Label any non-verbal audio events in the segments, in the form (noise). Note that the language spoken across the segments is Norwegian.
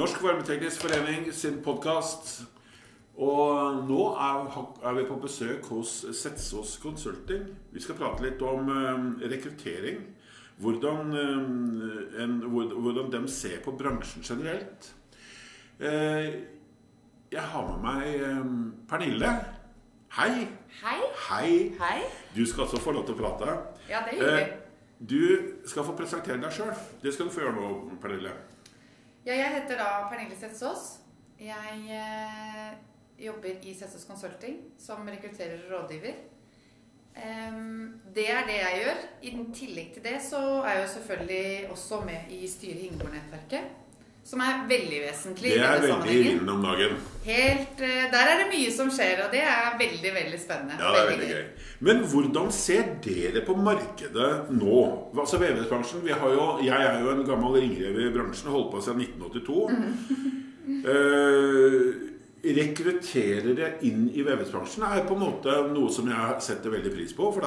Norsk Varmeteknisk Forening sin podkast. Og nå er, vi på besøk hos Setsås Consulting. Vi skal prate litt om eh, rekruttering. Hvordan, eh, en, hvordan de ser på bransjen generelt. Eh, jeg har med meg eh, Pernille. Hei. Hei. Hei. Hei. Du skal også få lov til å prate. Ja, det er hyggelig. Eh, du skal få presentere deg sjøl. Det skal du få gjøre nå, Pernille. Ja, jeg heter da Pernille Setsås. Jeg eh, jobber i Setsås Consulting som rekrutterer og rådgiver. Um, det er det jeg gjør. I tillegg til det så er jeg jo selvfølgelig også med i styret i Ingeborg-nettverket. Som er veldig vesentlig Det er veldig i vinden om dagen. Helt, eh, der er det mye som skjer, og det er veldig, veldig spennende. Ja, det er veldig gøy. Men hvordan ser dere på markedet nå? Altså VVS-bransjen, vi har jo, Jeg er jo en gammel ringrev i bransjen, holdt på siden 1982. (laughs) Eh, rekrutterer det inn i VVS-bransjen er på en måte noe som jeg setter veldig pris på. For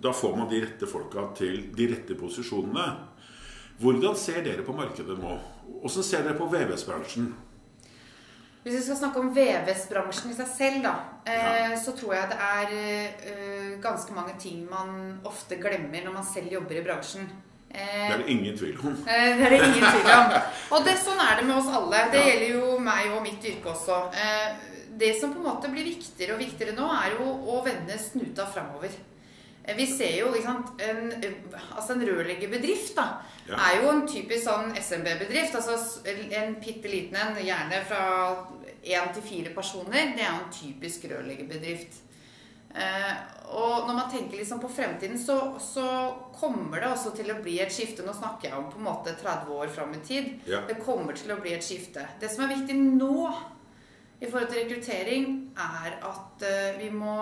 da får man de rette folka til de rette posisjonene. Hvordan ser dere på markedet nå? Hvordan ser dere på VVS-bransjen? Hvis vi skal snakke om VVS-bransjen i seg selv, da, ja. så tror jeg det er eh, ganske mange ting man ofte glemmer når man selv jobber i bransjen. Det Eh, er det ingen tvil om. eh, det er det ingen tvil om. (laughs) Og det, sånn er det med oss alle. Det Ja. gjelder jo meg og mitt yrke også. Eh, det som på en måte blir viktigere og viktigere nå, er jo å vende snuta framover. Eh, Vi ser jo ikke sant, en, altså en rørleggerbedrift da, Ja. er jo en typisk sånn SMB-bedrift. Altså en bitte liten en, gjerne fra én til fire personer. Det er jo en typisk rørleggerbedrift. Eh, og når man tenker liksom på fremtiden, så, så kommer det også til å bli et skifte. Nå snakker jeg om på en måte 30 år fram i tid. Ja. Det kommer til å bli et skifte. Det som er viktig nå i forhold til rekruttering, er at eh, vi, må,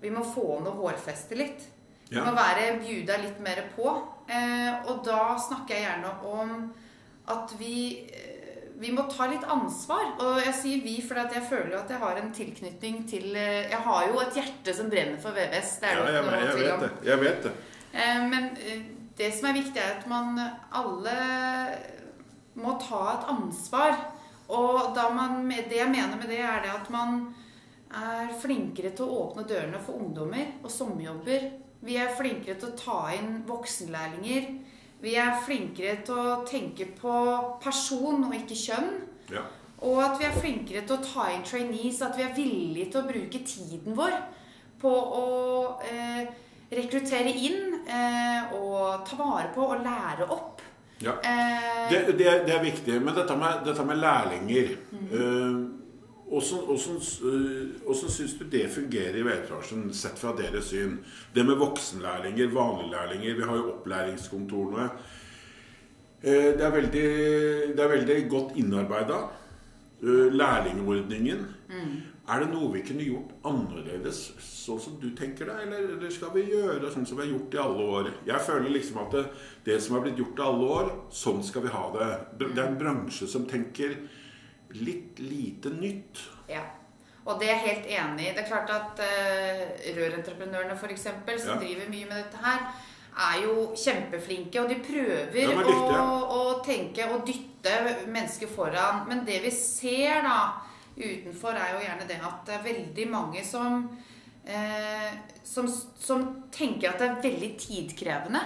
vi må få ned hårfestet litt. Vi Ja. må være bjuda litt mer på. Eh, og da snakker jeg gjerne om at vi, eh, vi må ta litt ansvar. Og jeg sier vi fordi jeg føler jo at jeg har en tilknytning til eh, Jeg har jo et hjerte som brenner for VVS. Det er Ja, det jeg, ikke noe jeg tvil om. det. Jeg vet det. Men det som er viktig, er at man alle må ta et ansvar. Og da man, det jeg mener med det, er det at man er flinkere til å åpne dørene for ungdommer og sommerjobber. Vi er flinkere til å ta inn voksenlærlinger. Vi er flinkere til å tenke på person og ikke kjønn. Ja. Og at vi er flinkere til å ta inn trainees, at vi er villige til å bruke tiden vår på å eh, rekruttere inn eh, og ta vare på og lære opp. Ja. Eh, Det, det, er- det er viktig. Men dette med, dette med lærlinger Mhm. Eh, Hvordan, eh, syns du det fungerer i VV-bransjen, sett fra deres syn? Det med voksenlærlinger, vanlige lærlinger, vi har jo opplæringskontorene. Eh, Det er veldig, det er veldig godt innarbeida. Lærlingordningen. Mm. Er det noe vi kunne gjort annerledes, sånn som du tenker deg? Eller, eller skal vi gjøre sånn som vi har gjort i alle år? Jeg føler liksom at det, det som har blitt gjort i alle år, sånn skal vi ha det. Det er en bransje som tenker litt lite nytt. ja. Og det er jeg helt enig i. Det er klart at uh, rørentreprenørene f.eks., som Ja. driver mye med dette her, er jo kjempeflinke, og de prøver de å, å tenke og dytte mennesker foran. Men det vi ser da utenfor, er jo gjerne det at det er veldig mange som eh, som, som tenker at det er veldig tidkrevende.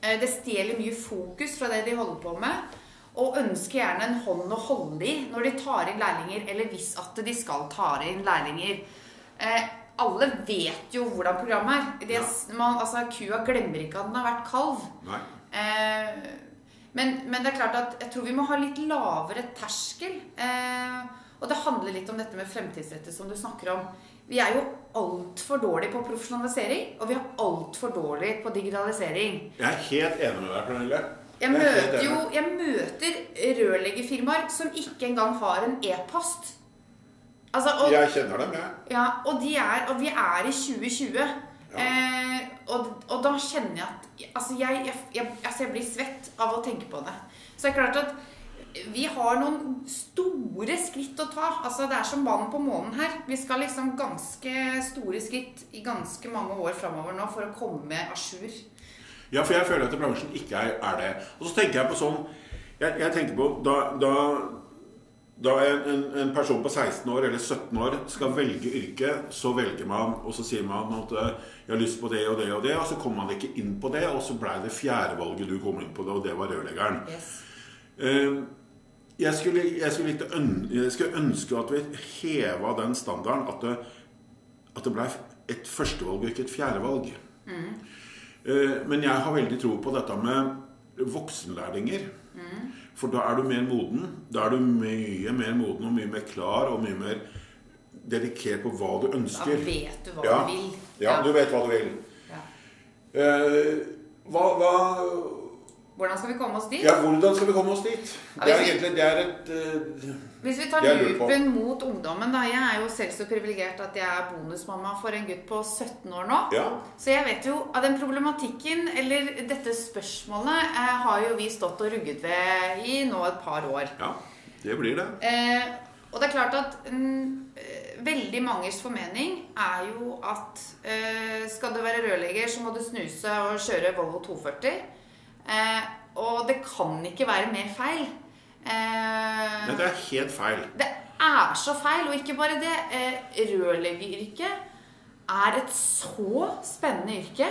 Eh, det stjeler mye fokus fra det de holder på med. Og ønsker gjerne en hånd å holde i når de tar inn lærlinger, eller hvis at de skal ta inn lærlinger. Eh, alle vet jo hvordan programmet er. Det, Ja. man, altså, kua glemmer ikke at den har vært kalv. Eh, men, men det er klart at jeg tror vi må ha litt lavere terskel. Eh, og det handler litt om dette med fremtidsrettet som du snakker om. Vi er jo altfor dårlige på profesjonalisering, og vi er altfor dårlige på digitalisering. Jeg er helt enig med deg, Pernille. Jeg er møter jo jeg møter rørleggerfirmaer som ikke engang har en e-post. Altså, og, Jeg kjenner dem, jeg. ja, og, de er, og vi er i 2020. Eh, og, og da kjenner jeg at altså jeg, jeg, jeg, altså jeg blir svett av å tenke på det. Så det er klart at vi har noen store skritt å ta. Altså Det er som mannen på månen her. Vi skal liksom ganske store skritt i ganske mange år framover nå for å komme à jour. Ja, for jeg føler at bransjen ikke er, er det. Og så tenker jeg på sånn Jeg, jeg tenker på Da, da, da en, en, en person på 16 år eller 17 år skal velge yrke, så velger man, og så sier man at eh, 'jeg har lyst på det og det og det', og så kommer man ikke inn på det, og så blei det fjerdevalget du kom inn på det, og det var rørleggeren. Yes. Eh, Jeg skulle, jeg, skulle ikke øn, jeg skulle ønske at vi heva den standarden. At det, at det ble et førstevalg og ikke et fjerdevalg. Eh, Men jeg har veldig tro på dette med voksenlærlinger. For da er du mer moden. Da er du mye mer moden og mye mer klar og mye mer dedikert på hva du Da ønsker. vet du hva Ja. du vil. Ja, du vet hva du vil. Ja. Eh, hva, hva Hvordan skal vi komme oss dit? Ja, hvordan skal vi komme oss dit? Det er egentlig det er et uh, Hvis vi tar lupen mot ungdommen, da. Jeg er jo selv så privilegert at jeg er bonusmamma for en gutt på 17 år nå. Ja. Så jeg vet jo at den problematikken, eller dette spørsmålet, eh, har jo vi stått og rugget ved i nå et par år. Ja, det blir det. Eh, og det er klart at mm, eh, veldig manges formening er jo at eh, skal du være rørlegger, så må du snuse og kjøre Volvo 240. Eh, og det kan ikke være mer feil. Eh, det er helt feil. det er så feil, og ikke bare det. Eh, Rørleggeryrket er et så spennende yrke.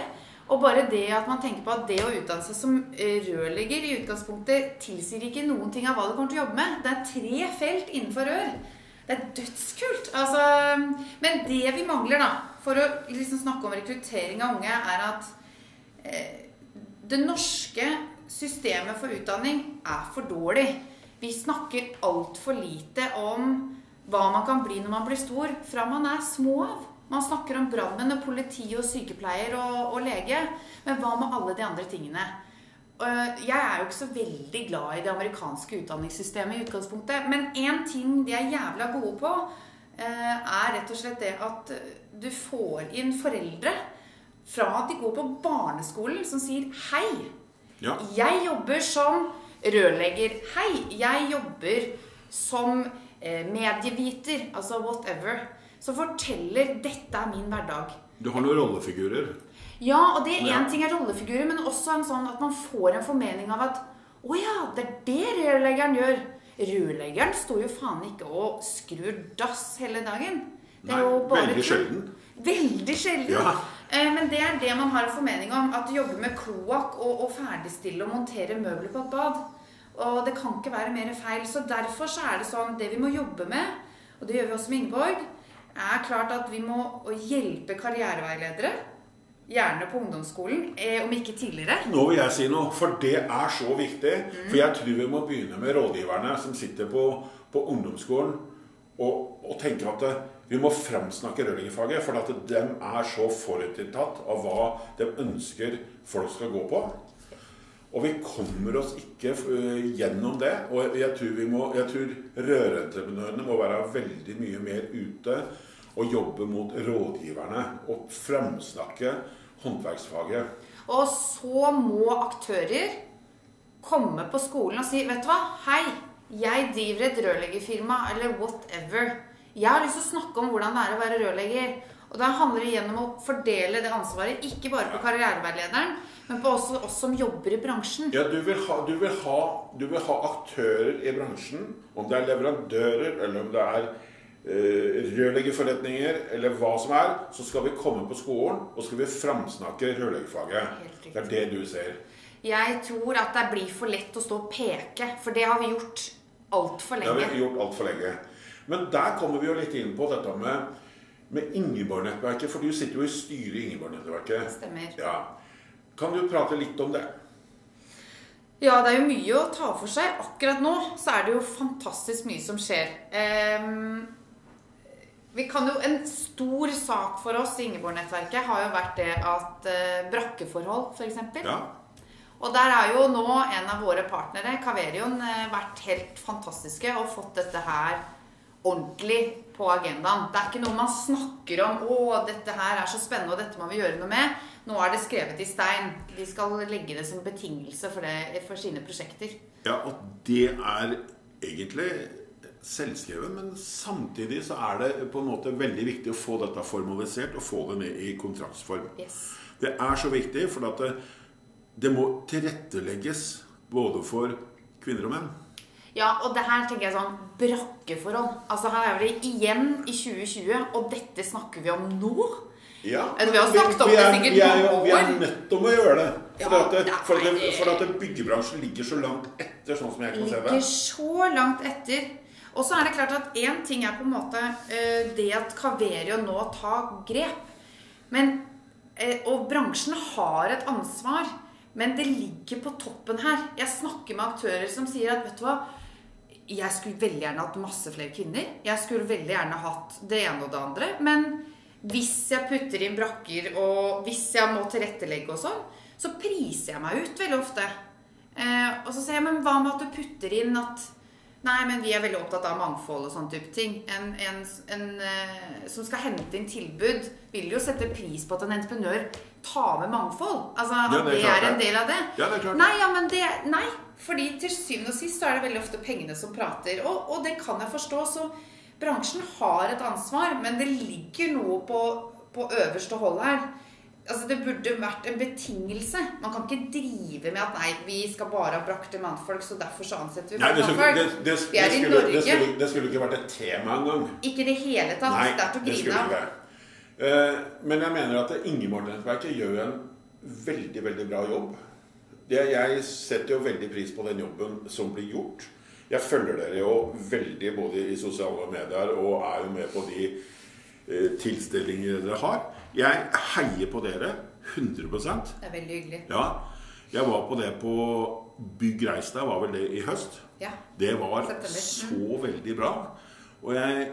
Og bare det at man tenker på at det å utdanne seg som rørlegger i utgangspunktet tilsier ikke noen ting av hva du kommer til å jobbe med. Det er tre felt innenfor rør. Det er dødskult. Altså, men det vi mangler, da, for å liksom snakke om rekruttering av unge, er at eh, det norske systemet for utdanning er for dårlig. Vi snakker altfor lite om hva man kan bli når man blir stor, fra man er små av. Man snakker om brannmenn og politi og sykepleier og, og lege. Men hva med alle de andre tingene? Øh, Jeg er jo ikke så veldig glad i det amerikanske utdanningssystemet i utgangspunktet. Men én ting de er jævla gode på, øh, er rett og slett det at du får inn foreldre fra at de går på barneskolen, som sier hei. Ja. Jeg jobber som rørlegger. Hei, jeg jobber som eh, medieviter, altså whatever. Som forteller 'dette er min hverdag'. Du har noen rollefigurer. Ja, og det Ja. én ting er rollefigurer, men også en sånn at man får en formening av at 'Å ja, det er det rørleggeren gjør'. Rørleggeren står jo faen ikke og skrur dass hele dagen. Det er Nei, jo bare veldig tull. sjelden. Veldig sjelden. Ja. Eh, Men det er det man har en formening om. At du jobber med kloakk og, og ferdigstille og montere møbler på et bad. Og det kan ikke være mer feil. Så derfor så er det sånn Det vi må jobbe med, og det gjør vi også med Ingeborg, er klart at vi må hjelpe karriereveiledere. Gjerne på ungdomsskolen, eh, om ikke tidligere. Nå vil jeg si noe, for det er så viktig. For jeg tror vi må begynne med rådgiverne som sitter på, på ungdomsskolen og, og tenker at vi må framsnakke rørleggerfaget. For at de er så forutinntatt av hva de ønsker folk skal gå på. Og vi kommer oss ikke eh, gjennom det. Og jeg tror, må, tror rørentreprenørene må være veldig mye mer ute og jobbe mot rådgiverne. Og framsnakke håndverksfaget. Og så må aktører komme på skolen og si Vet du hva? Hei, jeg driver et rørleggerfirma, eller whatever. Jeg har lyst til å snakke om hvordan det er å være rørlegger. Og da handler det igjen om å fordele det ansvaret, ikke bare på karriereveilederen, men på også oss som jobber i bransjen. Ja, du vil, ha, du, vil ha, du vil ha aktører i bransjen, om det er leverandører, eller om det er eh, rørleggerforretninger, eller hva som er, så skal vi komme på skolen, og skal vi framsnakke rørleggerfaget. Det er det du ser. Jeg tror at det blir for lett å stå og peke, for det har vi gjort altfor Det har vi gjort altfor lenge. Men der kommer vi jo litt inn på dette med, med Ingeborg-nettverket, for du sitter jo i styret i Ingeborg-nettverket. Stemmer. Ja. Kan du prate litt om det? Ja, det er jo mye å ta for seg. Akkurat nå så er det jo fantastisk mye som skjer. Ehm, vi kan jo, En stor sak for oss i Ingeborg-nettverket har jo vært det at eh, brakkeforhold, f.eks. Ja. Og der er jo nå en av våre partnere, Caverion, eh, vært helt fantastiske og fått dette her ordentlig på agendaen. Det er ikke noe man snakker om 'Å, dette her er så spennende, og dette må vi gjøre noe med'. Nå er det skrevet i stein. De skal legge det som betingelse for, det, for sine prosjekter. Ja, og det er egentlig selvskrevet, men samtidig så er det på en måte veldig viktig å få dette formalisert og få det ned i kontraktsform. Yes. Det er så viktig, for at det, det må tilrettelegges både for kvinner og menn. Ja, og det her tenker jeg sånn brakkeforhold. Altså Her er vi igjen i 2020, og dette snakker vi om nå? Ja, Vi har snakket om vi det er- sikkert vi er Vi er nødt til å gjøre det. For, Ja, at, det, for, at, det, for at byggebransjen ligger så langt etter, sånn som jeg kan se det. Ligger så langt etter. Og så er det klart at én ting er på en måte eh, det at Caverio nå tar grep. Men, eh, og bransjen har et ansvar. Men det ligger på toppen her. Jeg snakker med aktører som sier at vet du hva, jeg skulle veldig gjerne hatt masse flere kvinner. Jeg skulle veldig gjerne hatt det ene og det andre. Men hvis jeg putter inn brakker, og hvis jeg må tilrettelegge og sånn, så priser jeg meg ut veldig ofte. Eh, og så sier jeg, men hva med at du putter inn at Nei, men vi er veldig opptatt av mangfold og sånne type ting. En, en, en eh, som skal hente inn tilbud, vil jo sette pris på at en entreprenør tar med mangfold. Altså at Ja, det er det, er en del av det. Ja, det er klart. Nei, ja, men det Nei. Fordi til syvende og sist så er det veldig ofte pengene som prater. Og, og det kan jeg forstå. Så bransjen har et ansvar, men det ligger noe på, på øverste hold her. Altså Det burde vært en betingelse. Man kan ikke drive med at nei, vi skal bare ha brakte mannfolk, så derfor så ansetter vi Nei, det skulle, det, det, Vi er i skulle, det, Norge. skulle, det skulle ikke vært et tema engang. Ikke i det hele tatt. Nei, det er til å grine av. Eh, Men jeg mener at Ingeborg-nettverket gjør en veldig, veldig bra jobb. Jeg setter jo veldig pris på den jobben som blir gjort. Jeg følger dere jo veldig både i sosiale medier og er jo med på de eh, tilstelninger dere har. Jeg heier på dere 100 Det er veldig hyggelig. Ja. Jeg var på det på Bygg Reistad, var vel det i høst. Ja. Det var September. Mm. så veldig bra. Og jeg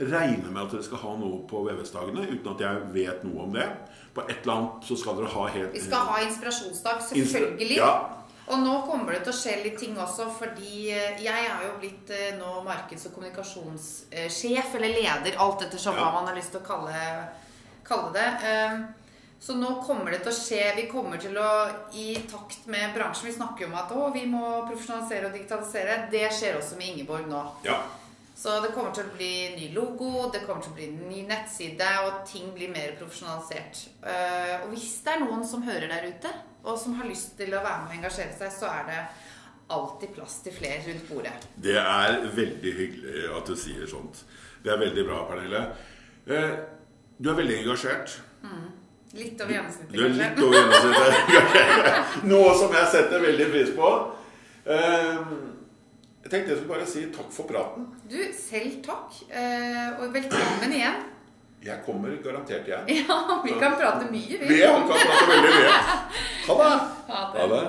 regner med at dere skal ha noe på VVS-dagene, uten at jeg vet noe om det. På et eller annet så skal dere ha helt Vi skal ha inspirasjonsdag, selvfølgelig. Ja. Og nå kommer det til å skje litt ting også, fordi eh, jeg er jo blitt eh, nå markeds- og kommunikasjonssjef, eller leder, alt ettersom Ja. hva man har lyst til å kalle, kalle det. Eh, Så nå kommer det til å skje Vi kommer til å, i takt med bransjen Vi snakker jo om at å, vi må profesjonalisere og digitalisere. Det skjer også med Ingeborg nå. Ja. Så det kommer til å bli ny logo, det kommer til å bli ny nettside, og ting blir mer profesjonalisert. Eh, og hvis det er noen som hører der ute, og som har lyst til å være med og engasjere seg, så er det alltid plass til flere rundt bordet. Det er veldig hyggelig at du sier sånt. Det er veldig bra, Pernille. Du er veldig engasjert. Litt over gjennomsnittet, er (laughs) litt kanskje. over gjennomsnittet. Noe som jeg setter veldig pris på. Eh, Jeg tenkte jeg skulle bare si takk for praten. Du, selv takk. eh, Og velkommen igjen. Jeg kommer garantert igjen. (laughs) Ja, vi kan prate mye, Vi vi. kan prate veldig mye. (laughs) Ha det. Ha det. Ha det.